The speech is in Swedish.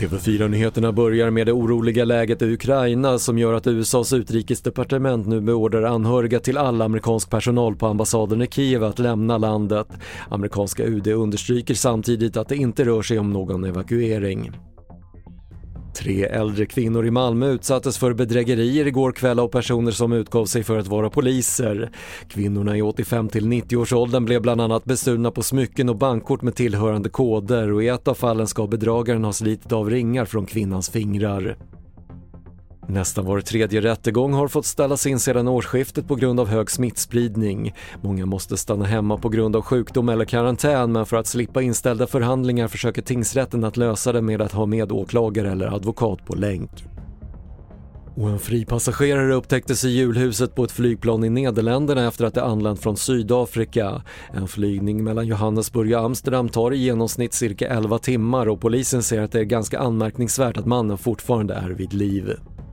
TV4-nyheterna börjar med det oroliga läget i Ukraina som gör att USAs utrikesdepartement nu beordrar anhöriga till all amerikansk personal på ambassaden i Kiev att lämna landet. Amerikanska UD understryker samtidigt att det inte rör sig om någon evakuering. Tre äldre kvinnor i Malmö utsattes för bedrägerier igår kväll av personer som utgav sig för att vara poliser. Kvinnorna i 85 till 90-årsåldern blev bland annat bestulna på smycken och bankkort med tillhörande koder och i ett av fallen ska bedragaren ha slitit av ringar från kvinnans fingrar. Nästan var tredje rättegång har fått ställas in sedan årsskiftet på grund av hög smittspridning. Många måste stanna hemma på grund av sjukdom eller karantän men för att slippa inställda förhandlingar försöker tingsrätten att lösa det med att ha med åklagare eller advokat på länk. Och en fripassagerare upptäcktes i julhuset på ett flygplan i Nederländerna efter att det anlänt från Sydafrika. En flygning mellan Johannesburg och Amsterdam tar i genomsnitt cirka 11 timmar och polisen säger att det är ganska anmärkningsvärt att mannen fortfarande är vid liv.